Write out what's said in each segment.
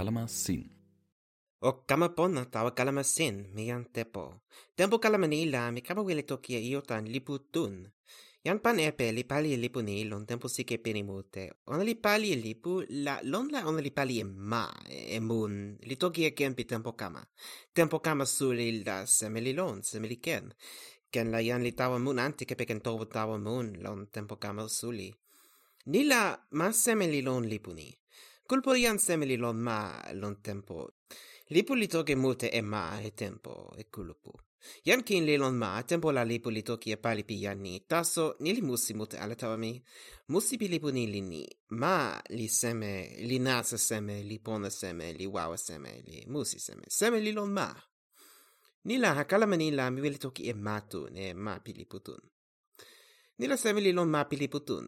kalama sin. O kama pona tawa kalama sin mi jan tepo. Tempo kalama nila mi kama wile tokia e tan lipu tun. Jan pan epe li pali e lipu ni lon tempo sike peni mute. Ona li pali e lipu la lon la ona li pali e ma e mun li tokia ken pi tempo kama. Tempo kama suli la semeli lon semeli ken. Ken la jan li tawa mun anti ke peken tovo tawa mun lon tempo kama suli. Nila ma semeli lon lipu ni. Colpo iam semeli lon ma lon tempo. Lipu li toke mute e ma e tempo e kulupu. Iam kin li lon ma tempo la lipu li toki e pali pi ian ni. Taso ni li musi mute ala tawa mi. Musi pi lipu ni li ni. Ma li seme, li nasa seme, li pona seme, li wawa seme, li musi seme. Seme li lon ma. Ni la hakala mani la mi wili toki e ma tun e ma pi lipu tun. Ni la seme li lon ma pi lipu tun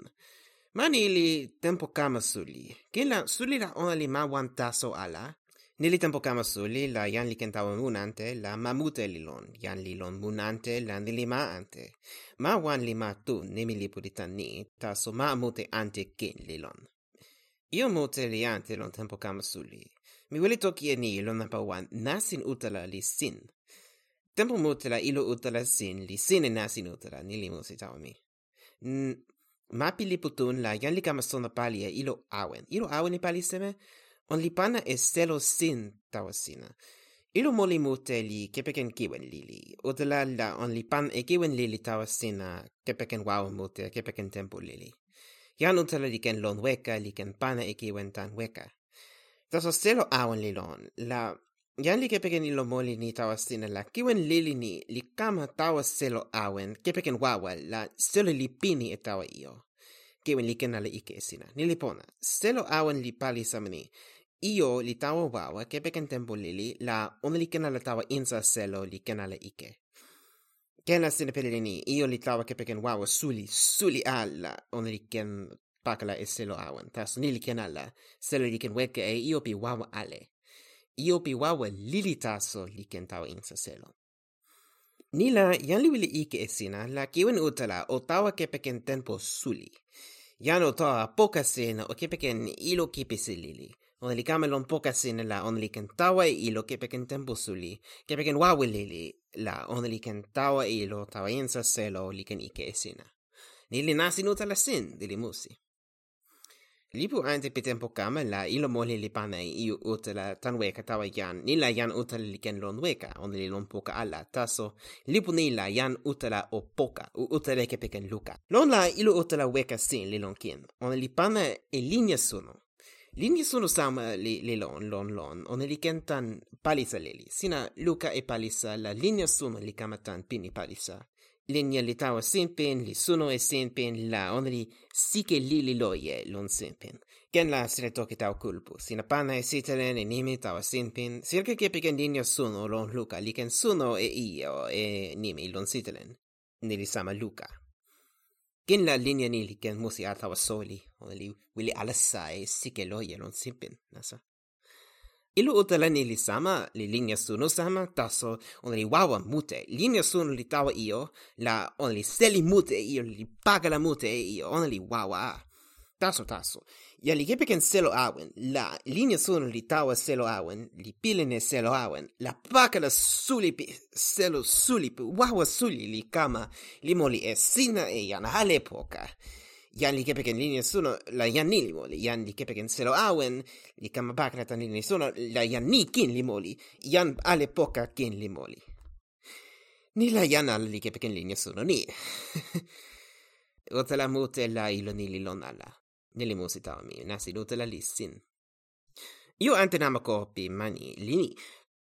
mani li tempo kama suli. ken la suli la ona li ma wan taso ala. ni li kama suli la jan li kentawa munante la ma mute li lon. jan li lon munante la ni li ma ante. Ma wan li ma tu nimi li puli tan ni taso ma mute ante ken li lon. Io mute li ante lon tempo kama suli. Mi wili toki e ni lon napa wan nasin utala li sin. Tempo mute la ilo utala sin li sin e nasin utala ni li musi tawa mi ma pili putun la jan li kama sona pali e ilo awen. Ilo awen li pali seme, on li pana e selo sin tawa sina. Ilo moli mute li kepeken kiwen lili, odela la on li pan e kiwen lili tawa sina kepeken wawa mute, kepeken tempo lili. Jan utala li ken lon weka, li ken pana e kiwen tan weka. Taso selo awen li lon, la jan li kepeken ilo moli ni tawa sina la kiwen lili ni li kama tawa selo awen kepeken wawa la selo li pini e tawa iyo. Kiwen li ken ala ike sina, ni li pona. Selo awen li pali samani. Io li tawa wawa kepeken tempo lili la ona li ken tawa insa selo li ken ike. Kena sina pelili ni, io li tawa kepeken wawa suli, suli ala, ona li ken pakala e selo awen. Tas ni li ken selo li ken weke e io pi wawa ale io pi wawe lili taso li kentau insa selo. Ni la yan li wili ike e sina la kiwen utala o tawa kepeken tempo suli. Yan o tawa poka sina o kepeken ilo kipisi lili. Ona li kamelon poka sina la ona li kentawa e ilo kepeken tempo suli. Kepeken wawe lili la ona li kentawa e ilo tawa insa selo li ken ike e sina. Ni li nasin utala sin dili musi lipu ante pe tempo kama la ilo moli li pana iu uta la tan weka tawa yan ni la yan uta li ken lon weka on li lon poka ala. Taso lipu ni la yan uta la o poka u uta le ke peken luka. Lon la ilo uta la weka sin li lon kin on li pana e linja suno. Linja suno sama li, li lon lon lon. On li ken tan palisa lili. Sina luka e palisa la linja suno li kama tan pini palisa linja li tawa simpin, li suno e simpin, la ona li sike li li loje lon simpin. Ken la sre toki tau kulpu, sina pana e sitelen e nimi tawa simpin, sirke ke linja suno lon luka, li ken suno e io e nimi lon sitelen, nili sama luka. Ken la linja ni li ken musi atawa soli, on li wili alasa e sike loje lon simpin, nasa. Ilu utelen li sama, li linja sunu sama, taso on li wawa mute. Linja sunu li tawa io, la on li seli mute e io, li paga la mute e io, on li wawa. Taso, taso. ya li kepe ken selo awen, la linja sunu li tawa selo awen, li pilene selo awen, la paga la sulipi, selo sulipi, wawa suli li kama, li moli esina e yana hale poka yan li kepeken li nessuno la jannil li moli, yan li kepeken selo awen, li kama bakra tan li nessuno la janni kin li moli, yan ale poka kin li moli. Ni la yan ala li kepeken li nessuno ni. Otala mute la ilo ni li lon ala, ni li musi taomi, nasi nutela lissin. Io ante nama kopi mani lini,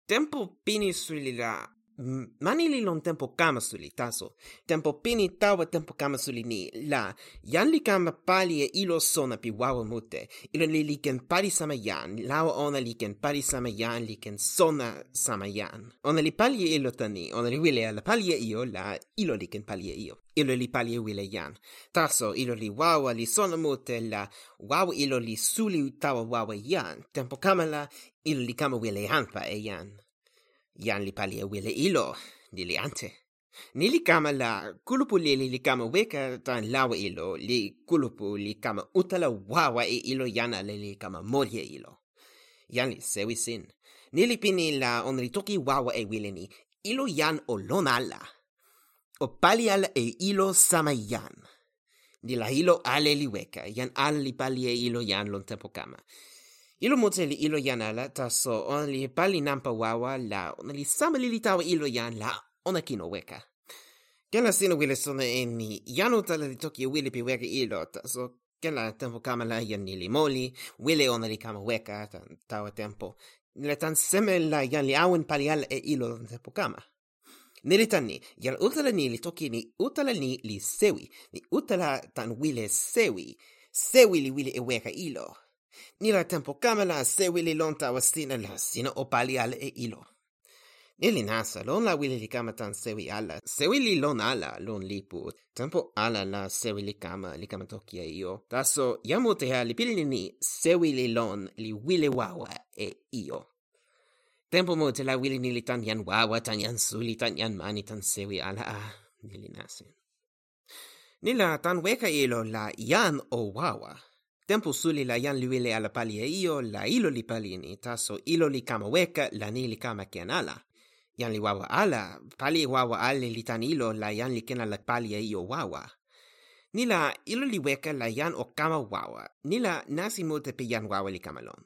tempo pini suli la Mani li lon tempo kama suli taso. Tempo pini tawa tempo kama suli ni. La, yan li kama pali e ilo sona pi wawa mute. Ilo li li ken pali sama yan Lawa ona li ken pali sama yan li ken sona sama yan Ona li pali e ilo tani. Ona li wile ala pali e io, la ilo li ken pali e io. Ilo li pali e wile yan Taso, ilo li wawa li sona mute, la wawa ilo li suli tawa wawa yan Tempo kama la, ilo li kama wile hanpa e yan Yan li palia wile ilo, dili ante. Ni li kama la kulupu li li kama weka tan lawa ilo, li kulupu li kama utala wawa e ilo yana li li kama morie ilo. Yan li sewi sin. Ni li pini la onri toki wawa e wile ni, ilo yan o lon ala. O pali ala e ilo sama yan. Ni la ilo ale li weka, yan ala li pali e ilo yan lon tempo kama ilo mote li ilo yan ala taso ona li pali nampa wawa la ona li sama li li tawa ilo yan la ona kino weka. Ken sino wile sona e ni jano tala li toki wile pi weka ilo ta so, la tempo kama la yan ni li moli wile ona li kama weka ta tawa tempo. Le tan seme la yan li awen pali ala e ilo tan tempo kama. Nili tan ni, jal utala ni li toki ni utala ni li sewi, ni utala tan wile sewi, sewi li wile e weka ilo ni la tempo kama la se wili lonta wa sina la sina o pali ala e ilo. ni li nasa lon la wili li kama tan sewi ala, se wili lon ala lon lipu, tempo ala la se wili kama li kama toki e io, taso jamu te ha li pilini ni se wili lon li wili wawa e io. Tempo mo te la wili ni li tan yan wawa, tan yan suli, tan yan mani, tan sewi ala a, ni li nasa. Ni la tan weka ilo la yan o wawa, Tempo suli la yan liwile ala pali e io, la ilo li pali ni, taso ilo li kama weka, la ni li kama ken ala. Jan li wawa ala, pali e wawa ale li tan ilo, la jan li ken ala pali e io wawa. Ni la ilo li weka la jan o kama wawa, ni la nasi mute pe jan wawa li kama lon.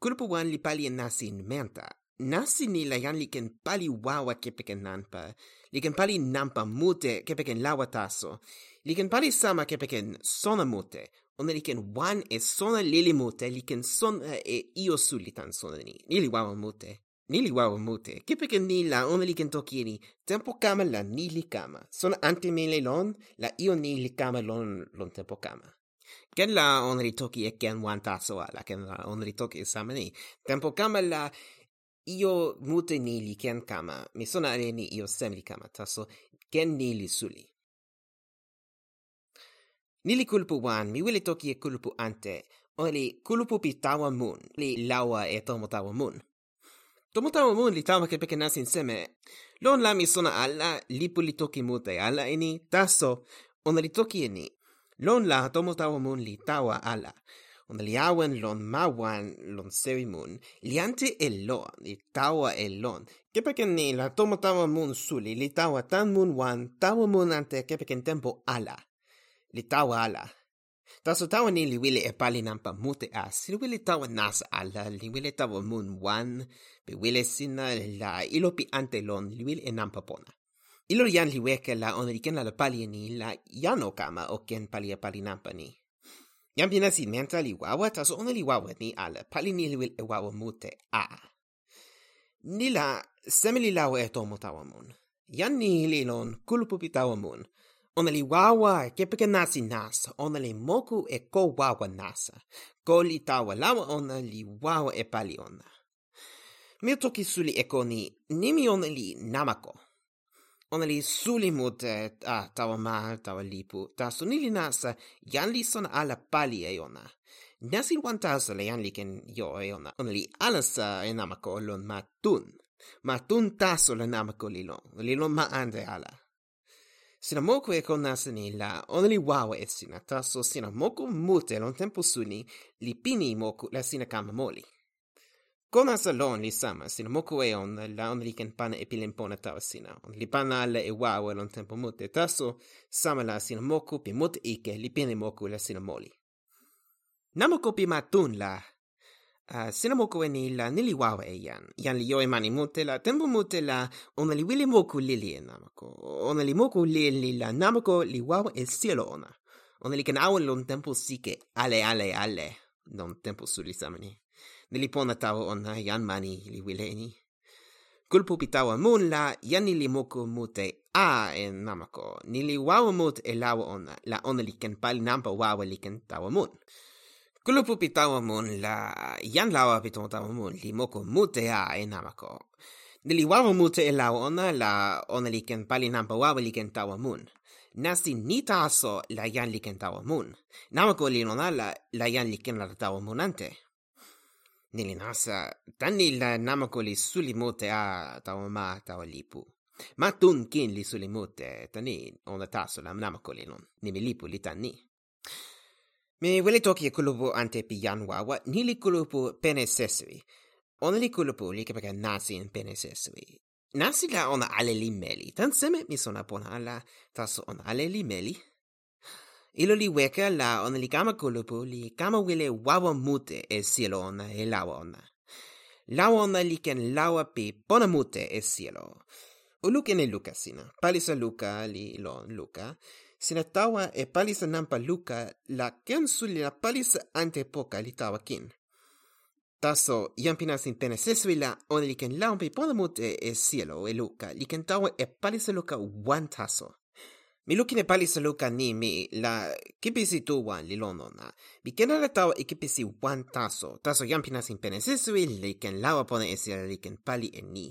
Kulupu wan li pali nasi nasi menta, nasi ni la jan li ken pali wawa kepeken nanpa, li ken pali nampa mute kepeken lawa taso, li ken pali sama kepeken sona mute, ona li ken wan e sona lili mute, li ken sona eh, e io suli tan sona ni. Ni li wawa mute. Ni li wawa mute. Kipe ken ni la ona li ken toki ni, tempo kama la ni li kama. Sona ante mele lon, la io ni li kama lon, lon tempo kama. Ken la ona li toki e ken wan taso ala, ken la ona li toki e sama ni. Tempo kama la io mute ni li ken kama. Mi sona ale ni io sem li kama, taso ken ni li suli. Nili kulpu wan, mi wili toki e kulpu ante, o li kulpu pi tawa mun, li lawa e tomo tawa mun. Tomo tawa mun li tawa ke peke nasin seme, lon la mi sona ala, lipu li toki mute ala eni, taso, ona li toki eni. Lon la tomo tawa mun li tawa ala. Ona li awen lon mawan lon sewi mun, li ante el lon, li tawa el lon. Kepeken ni la tomo tawa mun suli, li tawa tan mun wan, tawa mun ante kepeken tempo ala li tawa ala. Taso tawa ni li wile e pali nampa mute as, li wile tawa nasa ala, li wile tawa mun wan, pi wile sina la ilo pi ante lon, li wile e nampa pona. Ilo yan li weke la on li ken la pali ni la yano kama o ken pali e pali nampa ni. Yan pina si menta li wawa, taso on li wawa ni ala, pali ni li wile e wawa mute a. Nila semili lawa e tomo tawa mun. Yan ni li lon kulpupi tawa mun. Ona li wawa e kepeke nasi nasa, ona li moku e ko wawa nasa. Ko li tawa lawa ona li wawa e pali ona. Mio toki suli e koni, nimi ona li namako. Ona li suli mute a tawa ma, tawa lipu, ta sunili nasa, jan li sona ala pali e ona. Nasi wan tasa le jan li ken jo e ona, ona li alasa e namako lon matun. Matun taso le namako li lon, li lon ma ande ala sina moku e kon nasa ni la ona li wawa e sina taso sina moku mute lon tempo suni li pini moku la sina kama moli. Kon nasa lon li sama sina moku e on la ona li ken pana e pilin pona tawa sina. Ona li pana ala e wawa lon tempo mute taso sama la sina moku pi mute ike li pini moku la sina moli. Namoko pi matun la uh, sina moku e ni la nili wawa e yan. Yan li yo e mani mute la, tempo mute la, ona li wili moku lili e namako. Ona li moku lili la namako li wawa e sielo ona. Ona li ken awen lon tempo sike ale ale ale non tempo suli samani. Nili pona tawa ona yan mani li wile eni. Kulpu pi tawa mun la, yan nili moku mute a e namako. Nili wawa mute e lawa ona, la ona li ken pali nampa wawa li ken tawa mun. Kulupu pitawa mun la yan lawa pitawa mun li moko mute a enamako. Nili wawa mute e lawa ona la ona li ken pali nampa wawa li ken tawa mun. Nasi ni taso la yan li ken tawa mun. Namako li nona la, la yan li ken la tawa munante. Nili nasa tani la namako li suli mute a tawa ma tawa lipu. Ma tun kin li suli mute tani ona taso la namako li non. Nimi lipu li tani mi wili toki kulupu ante pi jan wawa ni li kulupu pene sesui. Ona li kulupu li kepeka nasi in pene sesui. Nasi la ona ale li meli. Tan seme mi sona pona ala taso ona ale li meli. Ilo li weka la ona li kama kulupu li kama wile wawa mute e sielo ona e lawa ona. Lawa ona li ken lawa pi pona mute e sielo. o luka ne luka sina. Palisa luka li lon luka sina tawa e palisa nampa luka la ken suli la palisa ante poka li tawa kin. Taso, yan pina sin tene sesuila, on li ken laumpi polamut e, e e luka, li ken tawa e palisa luka wan taso. Mi lukin e palisa luka ni mi la kipisi tu wan li lonona. Mi ken ala tawa e kipisi wan taso, taso yan pina sin pene sesui, li ken lawa pone e sielo li ken pali e ni.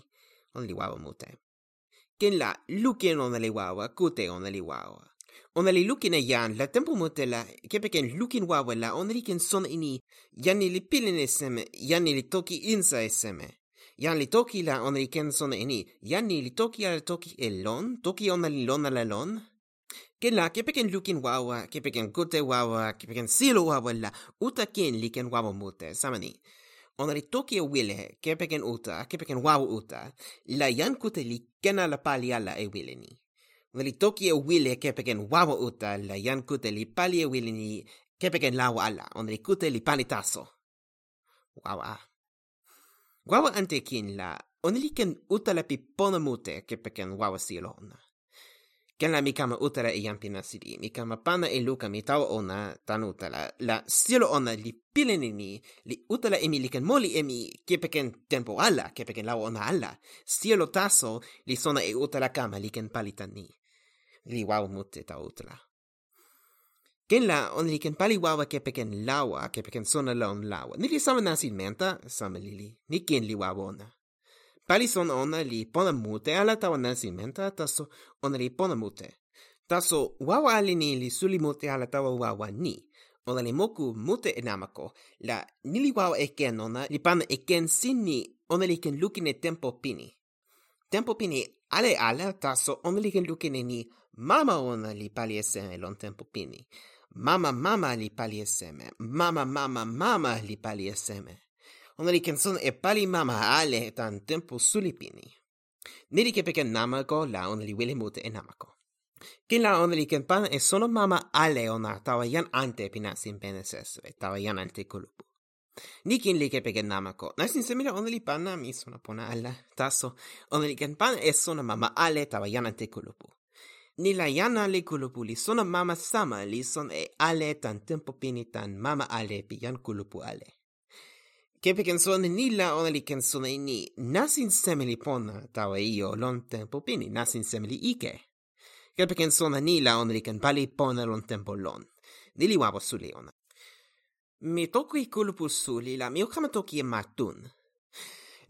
On li wawa mute. Ken la lukin on li wawa, kute on li wawa ona li lukin e jan la tempo mute la kepeken lukin wawa la ona li ken son ini jan ni li pilin e seme jan ni li toki insa e seme. Jan li toki la ona li ken son ini jan ni li toki ala toki e lon toki ona li lon ala lon. Ken la kepeken lukin wawa kepeken kute wawa kepeken silo wawa la uta ken li ken wawa mute samani ona li toki e wile kepeken uta kepeken wawa uta la jan kute li ken ala pali ala e wile ni li toki e wile kepeken wawa uta la jan kute li pali e wile ni kepeken lawa ala, on li kute li pali taso. Wawa. Wawa ante kin la, on li ken uta la pi pona mute kepeken wawa silo ona. Ken la mi kama utala e jan pina sidi, mi kama pana e luka mi tawa ona tan utala, la silo ona li pilen ni li utala emi mi li ken moli emi kepeken tempo ala, kepeken lawa ona ala, silo taso li sona e utala kama li ken pali tan ni riwau mute ta utla ken la onli ken pali wawa kepeken lawa kepeken sona lon lawa. Nili sama nasi menta sama lili ni ken li wawa ona. Pali son ona li pona mute ala tawa nasi menta taso ona li pona mute. Taso wawa ali ni li suli mute ala tawa wawa ni. Ona li moku mute e namako. La nili wawa e ken ona li pana e ken sin ni ona li ken lukine tempo pini. Tempo pini ale ala taso ona li ken lukine ni mama ona li palieseme lon tempo pini. Mama mama li palieseme. Mama mama mama li palieseme. Ona li canzone e pali mama ale tan tempo suli pini. Niri che perché namako la ona li wile mute e namako. Kin la ona li ken pan e sono mama ale ona tawa yan ante pina sin penesesve, tawa yan ante kulupu. Nikin li kepeken namako. Nasin semila oneli panna mi sona pona ala taso. Oneli ken pan e sono mama ale tawa yanante kulupu. Nila yana le kulupu li sona mama sama li son e ale tan tempo pini tan mama ale pi yan kulupu ale. Kepe ken son nila ona li ken sona ni nasin semeli pona tawa io lon tempo pini nasin semeli ike. Kepe ken sona nila ona li ken pali pona lon tempo lon. Nili wapo suli ona. Mi toku i kulupu suli la mi kama toki e matun.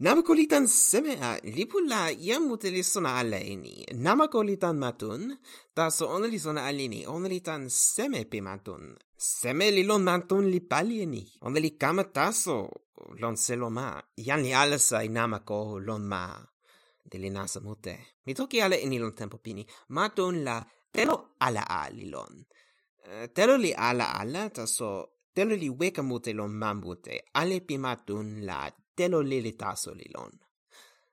Namakolitan seme a lipu la iam muteli sona aleni. Namakolithan matun, taso oneli sona aleni, tan seme pi matun. Seme li lon matun li palieni. Oneli kama taso lon selo ma. Ian li alasa i namako lon ma. Deli nasa mute. Mi toki ale eni lon tempo pini. Matun la telo ala alilon. Eh, telo li ala ala, taso telo li weka mute lon mamute. Ale pi matun la telo lili taso li lon.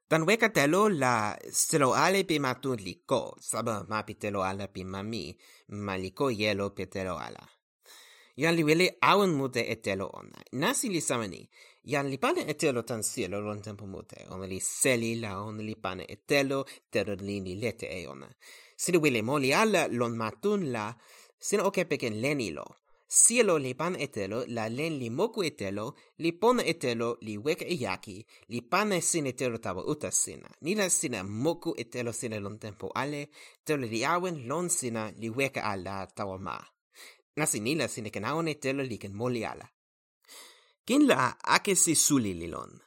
Tan weka telo la selo ale pi matun li ko, saba ma pi telo ala pi mami, ma liko yelo pi telo ala. Yan li wele awen mute e telo ona. Nasi li samani, yan li pane e telo tan sielo lon tempo mute, ona li seli la ona li pane e telo, telo li ni lete e ona. Sili wele moli ala lon matun la, sina oke peken lenilo. lo. Sielo li pan etelo, la len li moku etelo, li pon etelo, li wek e yaki, li pane sin etelo tawa uta sina. Ni la sina moku etelo sina lon tempo ale, telo li awen lon sina li weka ala tawa ma. Nasi ni la sina ken awen etelo li ken moli ala. Kin la ake si suli li lon.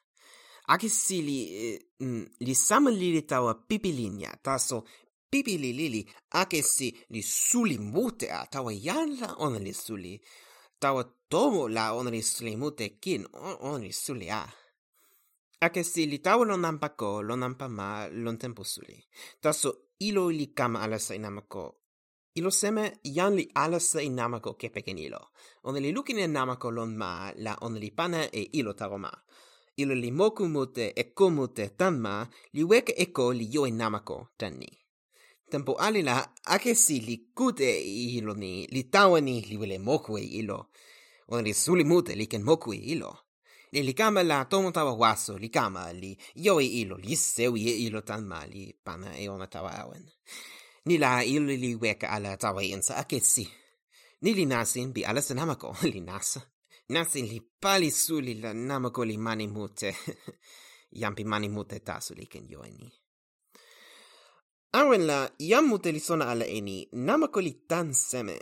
Ake si li, eh, mm, li sama li li tawa pipi linja, taso pipililili akesi li suli mute a tawa yanla ona li suli. Tawa tomo la ona li suli mute kin ona li suli a. Akesi li tawa lo nampa ko lo nampa ma lo tempo suli. Taso ilo li kama ala sa inamako ilo seme yan li alasa inamako kepeken ilo. ona li lukin e namako lon ma la ona li pana e ilo tawa ma. Ilo li moku mute e komute tan ma li weke eko li yo e namako tan ni tempo alila ake si li kute ilo ni li tawani li wile moku e ilo. On li suli mute li ken moku e ilo. Li li kama la tomo tawa waso li kama li yo e ilo li sewi e ilo tan mali pana e ona tawa awen. Ni la ilo li weka ala tawa insa akesi ni li nasin bi ala senamako li nasa. Nasin li pali suli la namako li mani mute. Jampi mani mute tasu li ken yo e ni awenla yam uteli sona ala eni namako li tan seme.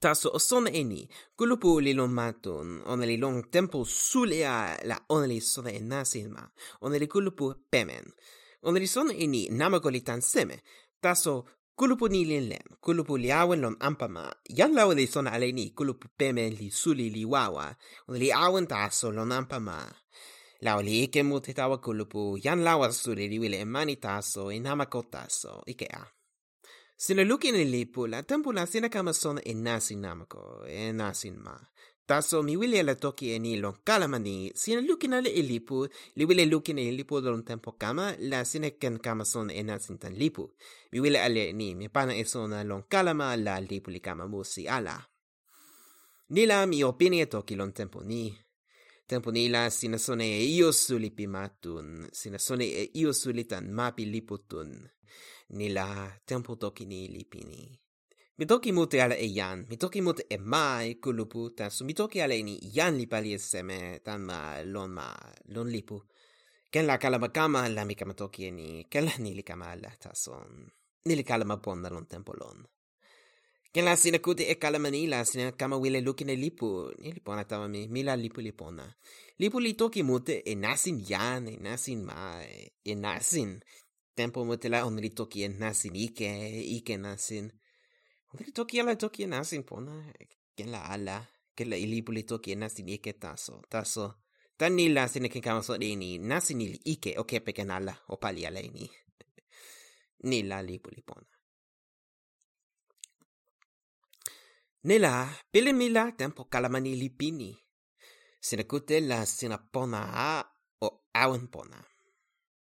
Taso o sona eni. Kulupu li lon matun ona li lon tempo sulea la ona li sona enasilma ona li kulupu pemen. Ona li sona eni namako li tan seme. Taso kulupu ni lin lem. Kulupu li awen lon ampama. Yan lawe li sona ala eni kulupu pemen li suli li wawa. Ona li awen taso lon ampama. Lao li ike mute tawa kulupu, jan lawa suli li wile emani taso in namako taso, ike a. Sina lukin e lipu, la tempu la sina kama sona e nasin namako, e nasin ma. Taso mi wile ala toki e ni lon kalamani, sina lukin ale e lipu, li wile lukin e lipu don tempo kama, la sina ken kama sona e nasin tan lipu. Mi wile ale ni, mi pana e sona lon kalama la lipu li kama musi ala. Nila mi opini e toki lon tempo ni. Tempunila sinasone e ios ulipimatun, sinasone e ios ulitan mapi liputun. Nila tempu tokini lipini. Mi toki mute ala e jan, mi toki mute e mai kulupu, tasu mi toki ala ni jan li pali seme, tan ma lon ma lon lipu. Ken la kalama kama la mi kama toki e ni, ken la nili kama ala tason. Nili kalama ponda lon tempo lon ken la sina kute e kalama ni la sina kama wile lukin lipu, ni li pona tawa mi, mi la lipu li pona. Lipu li toki mute e nasin jan, e nasin ma, e nasin. Tempo mute la on li toki e nasin ike, ike nasin. On toki ala toki e nasin pona, ken la ala, ken la lipu li toki e nasin ike taso, taso. Tan ni la sina ken kama so de ni, nasin ike o kepe ken ala, o pali ala ni. ni la lipu li pona. Nella la tempo kalamani lipini. Sina kute la sina pona a o awen pona.